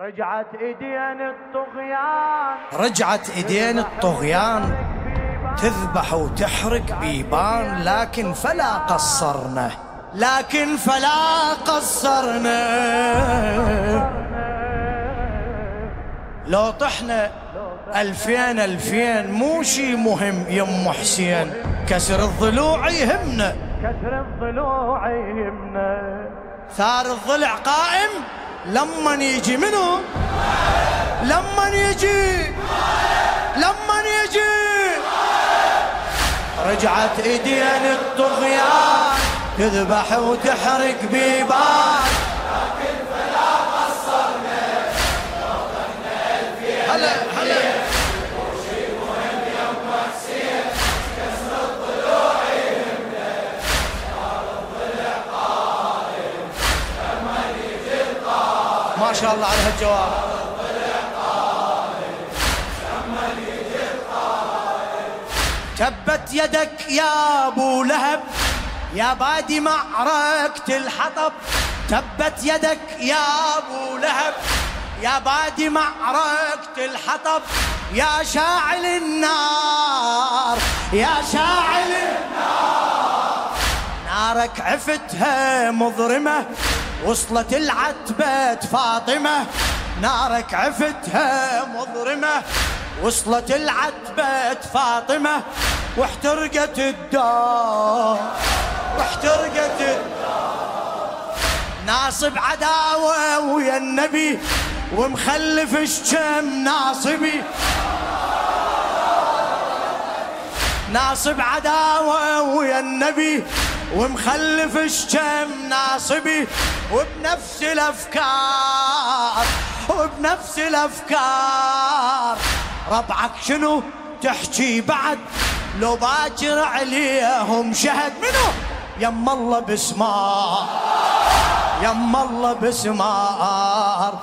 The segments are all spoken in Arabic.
رجعت إيدين الطغيان. رجعت إيدين الطغيان. تذبح وتحرق بيبان لكن فلا قصرنا. لكن فلا قصرنا. لو طحنا ألفين ألفين مو شي مهم يم حسين. كسر الضلوع يهمنا. كسر الضلوع يهمنا. ثار الضلع قائم. لما يجي منو؟ لما يجي؟ لما يجي؟ رجعت ايدين الطغيان تذبح وتحرق بيبان. الله على هالجواب تبت يدك يا أبو لهب يا بادي معركة الحطب. تبت يدك يا أبو لهب يا بادي معركة الحطب. يا شاعل النار يا شاعل النار. نارك عفتها مظرمة وصلت العتبة فاطمة نارك عفتها مظرمة وصلت العتبة فاطمة واحترقت الدار واحترقت الدار. ناصب عداوة ويا النبي ومخلف الشم ناصبي. ناصب عداوة ويا النبي ومخلف الشم ناصبي وبنفس الأفكار وبنفس الأفكار. ربعك شنو تحكي بعد؟ لو باكر عليهم شهد. منو؟ يم الله بسمار يم الله بسمار.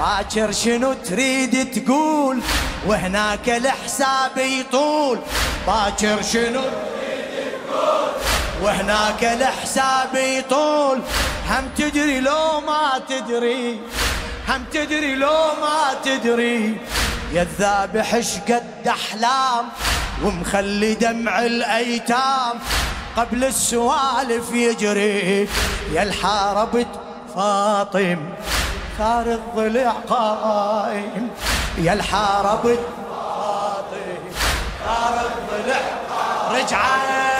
باكر شنو تريد تقول؟ وهناك الحساب يطول. باكر شنو وهناك الحساب يطول. هم تدري لو ما تدري هم تدري لو ما تدري. يا الذابح قد أحلام ومخلي دمع الأيتام. قبل السوالف يجري يا الحاربت فاطم. ثار الضلع قائم يا الحاربت فاطم. ثار الضلع رجعت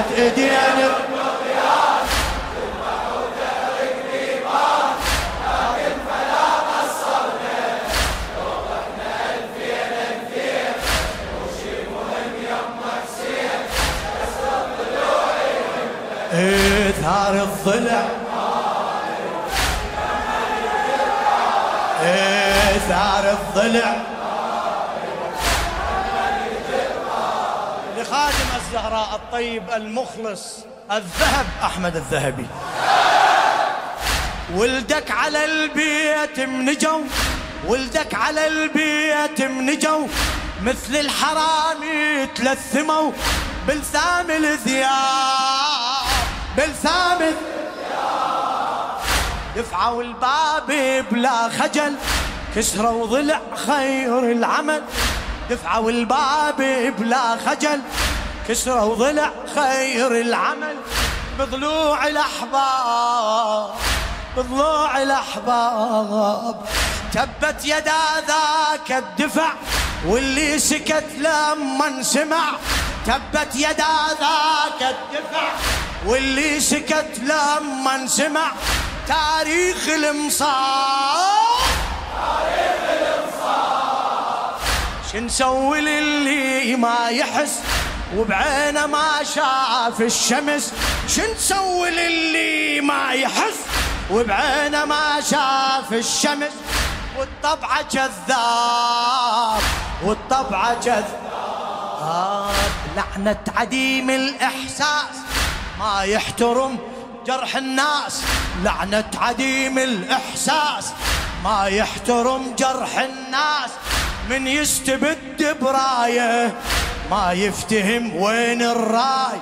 رجعت إيدينا. ثار الضلع. ثار الضلع. الطيب المخلص الذهب أحمد الذهبي. ولدك على البيت منجو ولدك على البيت منجو مثل الحرامي تلثموا بلسام الذياب بلسام دفعوا الباب بلا خجل كسروا ضلع خير العمل. دفعوا الباب بلا خجل كسروا ضلع خير العمل بضلوع الأحباب بضلوع الأحباب. تبت يدا ذاك الدفع واللي سكت لما سمع تبت يدا ذاك الدفع واللي سكت لما سمع تاريخ المصاب تاريخ المصاب شنسوي للي ما يحس؟ وبعينه ما شاف الشمس شنسوي للي ما يحس؟ وبعينه ما شاف الشمس والطبعة كذاب والطبعة كذاب لعنة عديم الإحساس ما يحترم جرح الناس. لعنة عديم الإحساس ما يحترم جرح الناس. من يستبد برايه ما يفتهم وين الراي.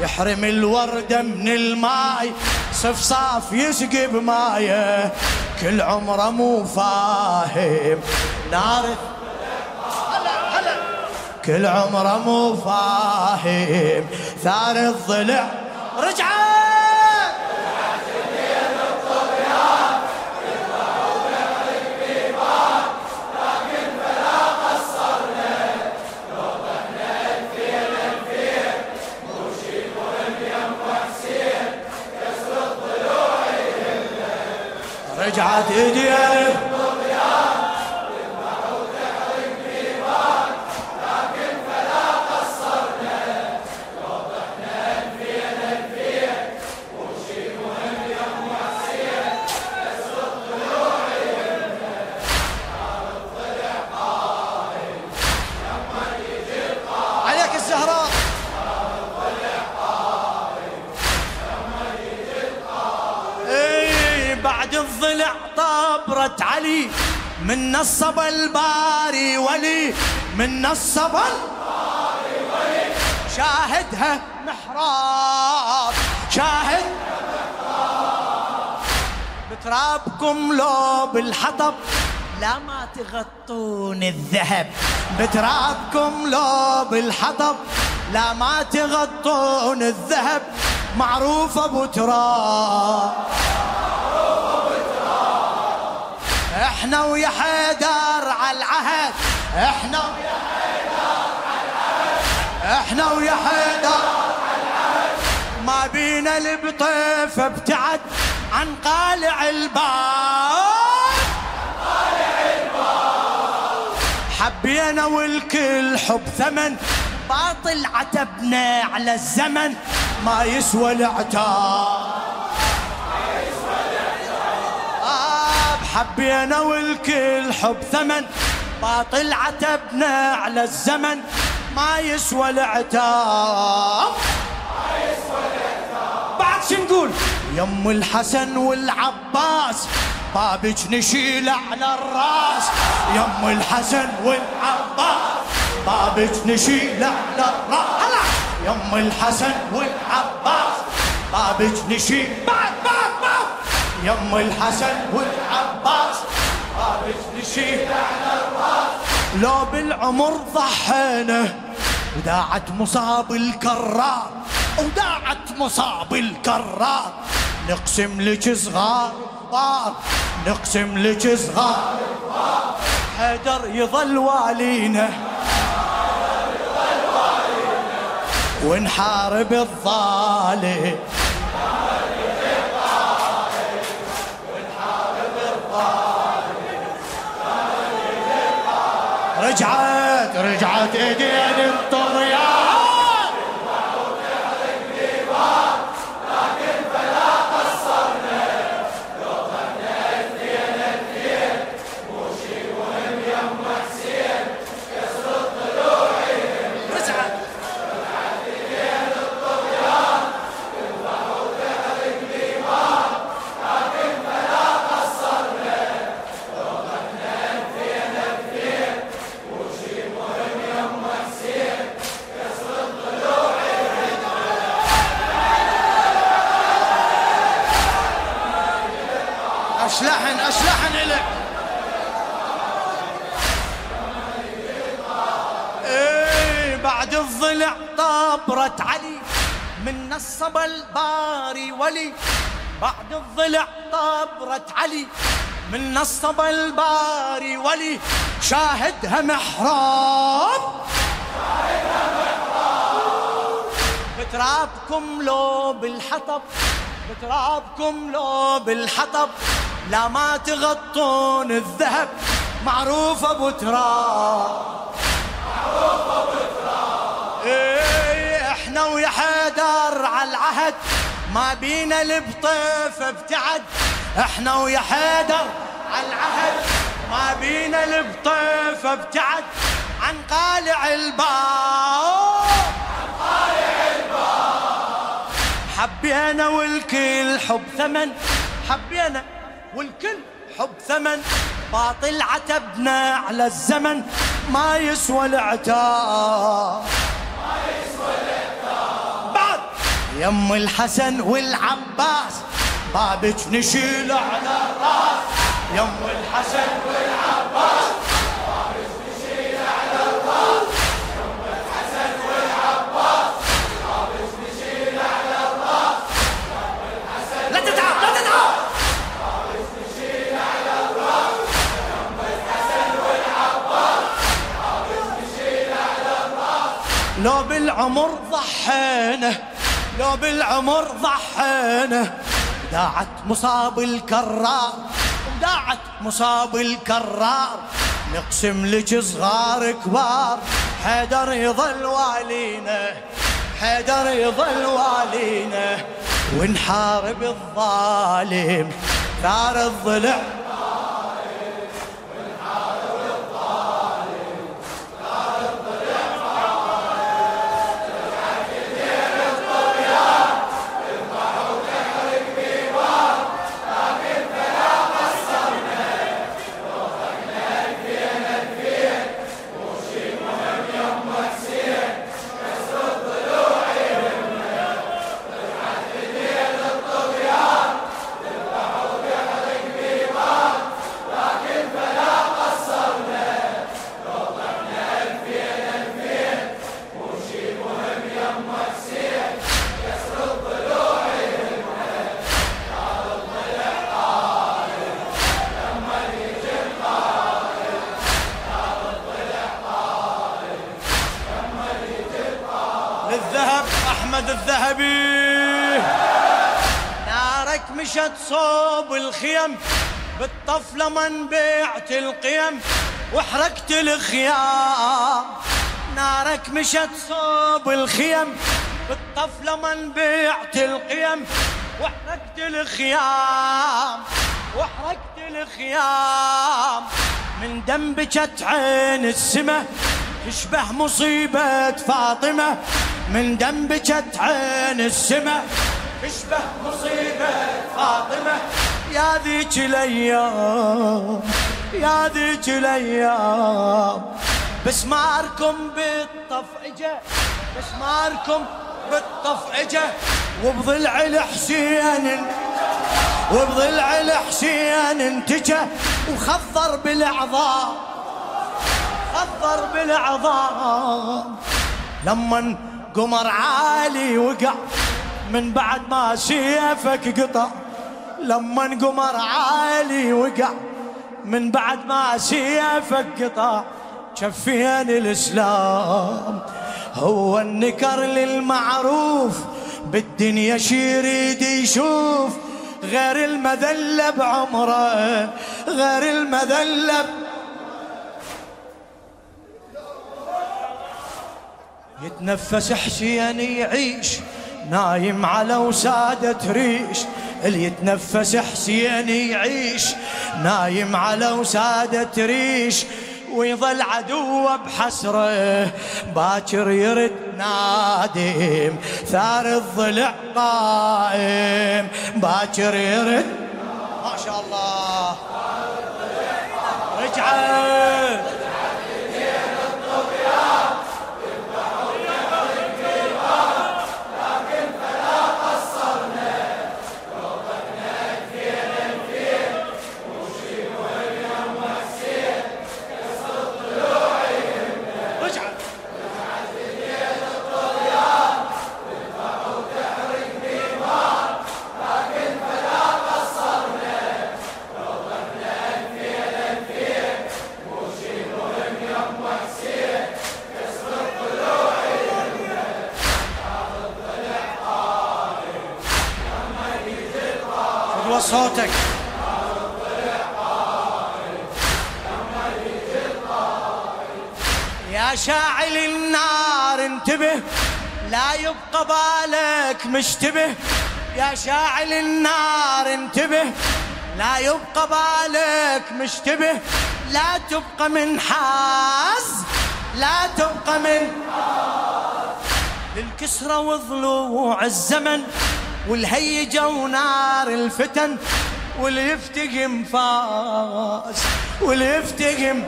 يحرم الوردة من الماي صفصاف يسقي بمايه. كل عمره مو فاهم. نار. كل عمره مو فاهم. ثار الضلع. رجعت رجعت ايدي من نصب الباري ولي من نصب الباري ولي. شاهدها محراب شاهد بترابكم لو بالحطب لا ما تغطون الذهب. بترابكم لو بالحطب لا ما تغطون الذهب. معروف أبو تراب. إحنا ويا حيدر على العهد. إحنا ويا حيدر على العهد. إحنا ويا حيدر على العهد. ما بينا البطيف ابتعد عن قالع الباب قالع الباب. حبينا والكل حب ثمن. باطل عتبنا على الزمن. ما يسوى العتاب. حبينا والكل حب ثمن. باطل عتبنا على الزمن. ما يسوى العتاب. بعد شو نقول؟ يم الحسن والعباس. بابك نشيل على الراس. يم الحسن والعباس. بابك نشيل على الراس. يم الحسن والعباس. بابك نشيل. يم الحسن والعباس. رابط نشيل على الراس لو بالعمر ضحينا وداعت مصاب الكرار وداعت مصاب الكرار نقسم لك صغار كبار نقسم لك صغار حيدر يظل والينا. ونحارب الظالم. رجعت رجعت ايدين الطغيان نصب الباري ولي. بعد الضلع طبرت علي. من نصب الباري ولي. شاهدها محراب. شاهدها محراب بترابكم لو بالحطب بترابكم لو بالحطب لا ما تغطون الذهب. معروف أبو تراب. معروف ويا حيدر على العهد ما بينا البطيف ابتعد. إحنا ويا حيدر على العهد ما بينا البطيف ابتعد. عن قالع الباب عن قالع الباب حبينا والكل حب ثمن. حبينا والكل حب ثمن. باطل عتبنا على الزمن ما يسوى العتاب. يم الحسن والعباس بابك نشيل على الراس يم الحسن والعباس بابك نشيل على الراس يم الحسن والعباس بابك نشيل على الراس يم الحسن لا تتعب لا تتعب. بابك نشيل على الراس يم الحسن والعباس بابك نشيل على الراس لو بالعمر ضحينا لو بالعمر ضحينا. داعت مصاب الكرار. داعت مصاب الكرار. نقسم لك صغار كبار. حيدر يظل والينا. حيدر يظل والينا. ونحارب الظالم. ثار الضلع مشت صوب الخيم بالطفلة من بيعت القيم وحرقت الخيام. نارك مشت صوب الخيم بالطفلة من بيعت القيم وحرقت الخيام. وحرقت الخيام. من دم بكت عين السمه تشبه مصيبة فاطمة. من دم بكت عين السمة تشبه مصيبة يا ذيك الأيام يا ذيك الأيام. بسماركم بالطف اجا بسماركم بالطف اجا وبضلع الحسين وبضلع الحسين انتجى وخضر بالعظام خضر بالعظام لما قمر عالي وقع من بعد ما سيفك قطع. لما قمر عالي وقع من بعد ما سيفك قطع شفين الإسلام هو النكر للمعروف بالدنيا شي يريد يشوف. غير المذلة بعمره غير المذلة يتنفس حسين يعيش نايم على وسادة ريش. اللي يتنفس حسين يعيش؟ نايم على وسادة ريش ويظل عدوه بحسره. باكر يرد نادم ثار الضلع قائم. باكر يرد ما شاء الله. رجعت. بالك مشتبه. يا شاعل النار انتبه. لا يبقى بالك مشتبه. لا تبقى من حاز. لا تبقى من للكسرة وضلوع الزمن. والهيجة ونار الفتن. واللي فاز. واللي يفتقم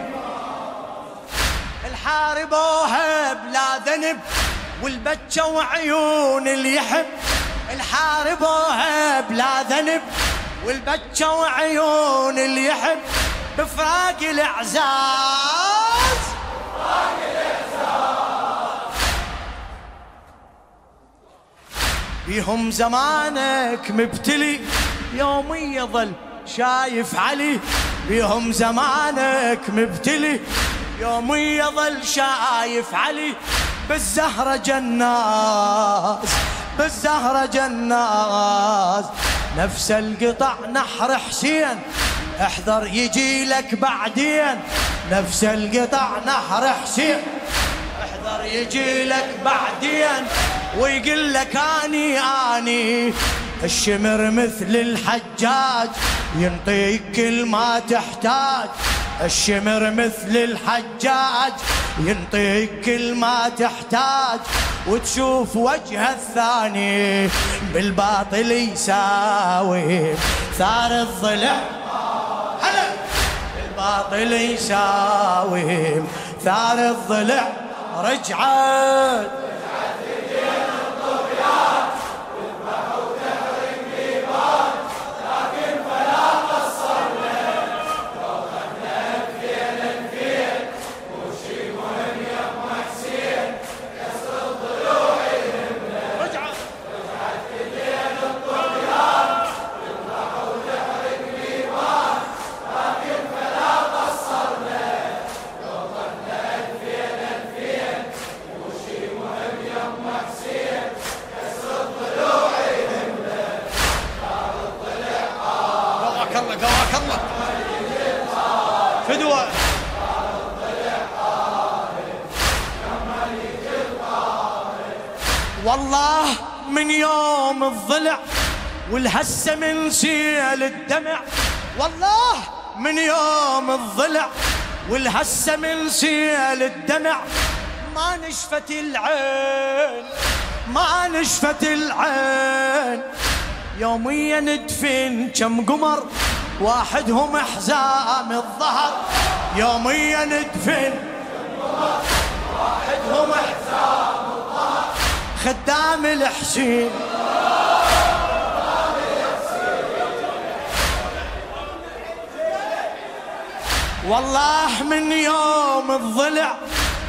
الحاربوها بلا ذنب. والبتة وعيون اللي يحب الحاربوها بلا ذنب. والبتة وعيون اللي يحب بفراق الإعزاز. بيهم زمانك مبتلي يوم يظل شايف علي. بيهم زمانك مبتلي يوم يظل شايف علي. بالزهرة جناز بالزهرة جناز. نفس القطع نحر حسين احذر يجي لك بعدين. نفس القطع نحر حسين احذر يجي لك بعدين. ويقول لك أني أني الشمر مثل الحجاج ينطيك كل ما تحتاج. الشمر مثل الحجاج ينطيك كل ما تحتاج وتشوف وجه الثاني بالباطل يساوي. ثار الضلع هلا! بالباطل يساوي. ثار الضلع رجعت! والله من يوم الضلع والهسة من سيل الدمع. والله من يوم الضلع والهسة من سيل الدمع. ما نشفت العين ما نشفت العين. يوميا ندفن كم قمر واحدهم حزام الظهر يوميا ندفن. واحدهم حزام خدام الحسين. والله من يوم الضلع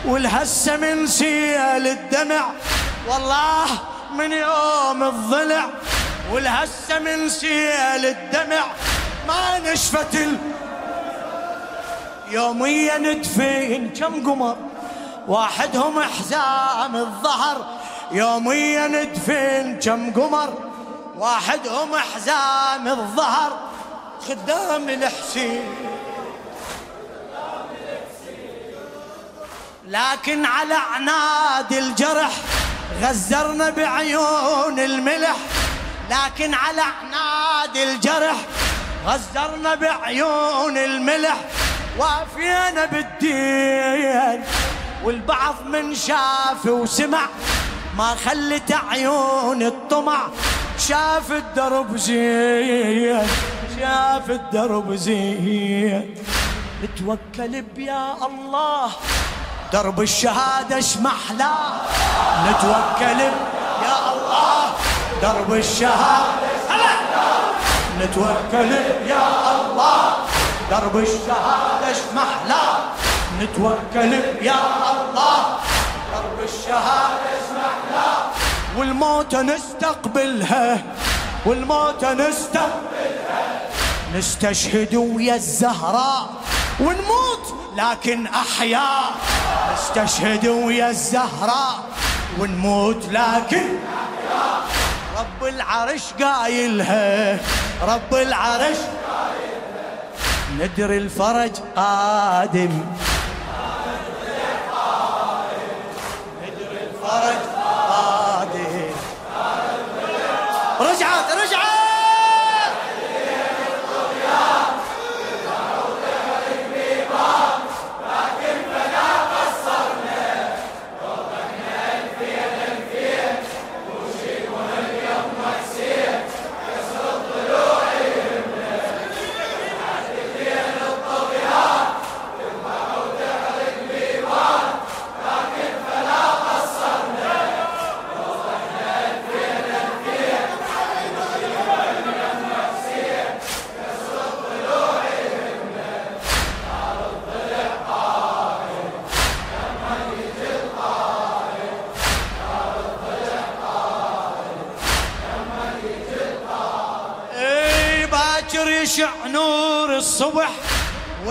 والهسه من سيل الدمع. والله من يوم الضلع والهسه من سيل الدمع. ما نشفت ال... يوميا ندفين كم قمر واحدهم حزام الظهر. يوميا ندفن كم قمر واحدهم حزام الظهر. خدام الحسين لكن على عناد الجرح غزرنا بعيون الملح. لكن على عناد الجرح غزرنا بعيون الملح وافينا بالدين والبعض من شاف وسمع ما خلت عيون الطمع. شاف الدرب زين شاف الدرب زين. نتوكل بيا الله درب الشهادة اشمحلا نتوكل يا الله درب الشهادة نتوكل يا الله. درب الشهادة اشمحلا نتوكل يا الله. درب الشهادة والموت نستقبلها. والموت نستقبلها. نستشهد ويا الزهراء ونموت لكن أحياء نستشهد ويا الزهراء ونموت لكن أحياء رب العرش قايلها. رب العرش. ندري الفرج قادم.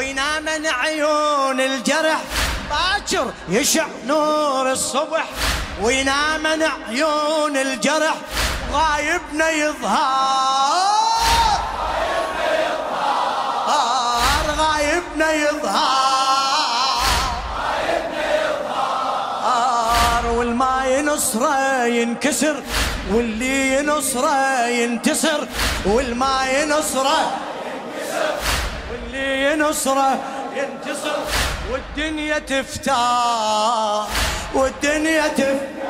وينام عيون الجرح. باكر يشع نور الصبح وينام عيون الجرح. غايبنا يظهر. غايبنا يظهر. والما ينصره ينكسر واللي ينصره ينتصر والما ينصره واللي ينصره ينتصر والدنيا تفتح والدنيا تفتح.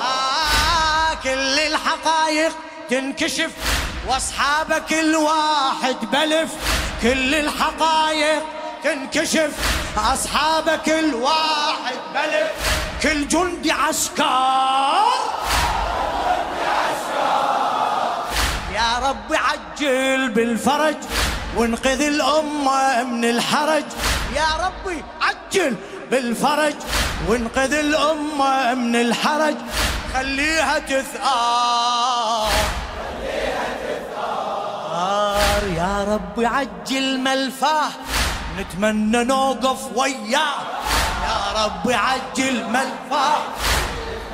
آه كل الحقائق تنكشف وأصحابك الواحد بلف. كل الحقائق تنكشف اصحابك الواحد بلف. كل جندي عسكر. يا رب عجل بالفرج. وانقذ الأمة من الحرج. يا ربي عجل بالفرج. وانقذ الأمة من الحرج. خليها تثار. يا رب عجل ملفاه نتمنى نوقف وياه. يا رب عجل ملفاه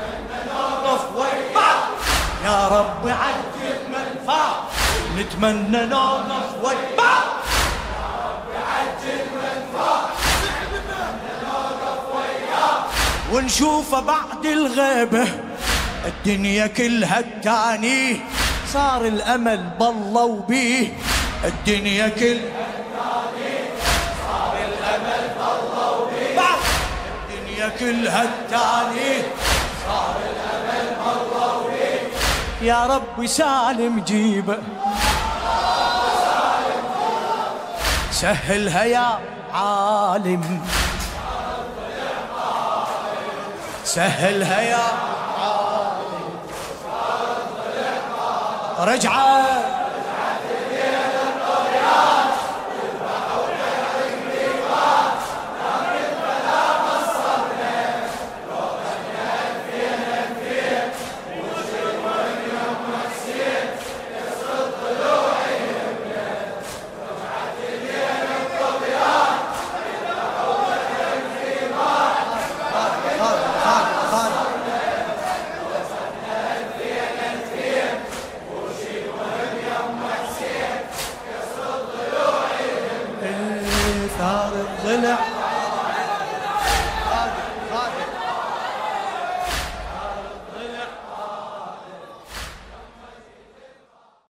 نتمنى نوقف وياه. يا رب عجل ملفاه نتمنى نوقف وياه ونشوفه بعد الغيبة الدنيا كلها التاني. صار الأمل بالله وبيه. الدنيا كلها التاني صار الأمل بالله وبيه الدنيا كلها التاني. صار الأمل بالله وبيه. يا رب سالم جيبه. سهلها يا عالم. سهلها يا عالم. رجعت.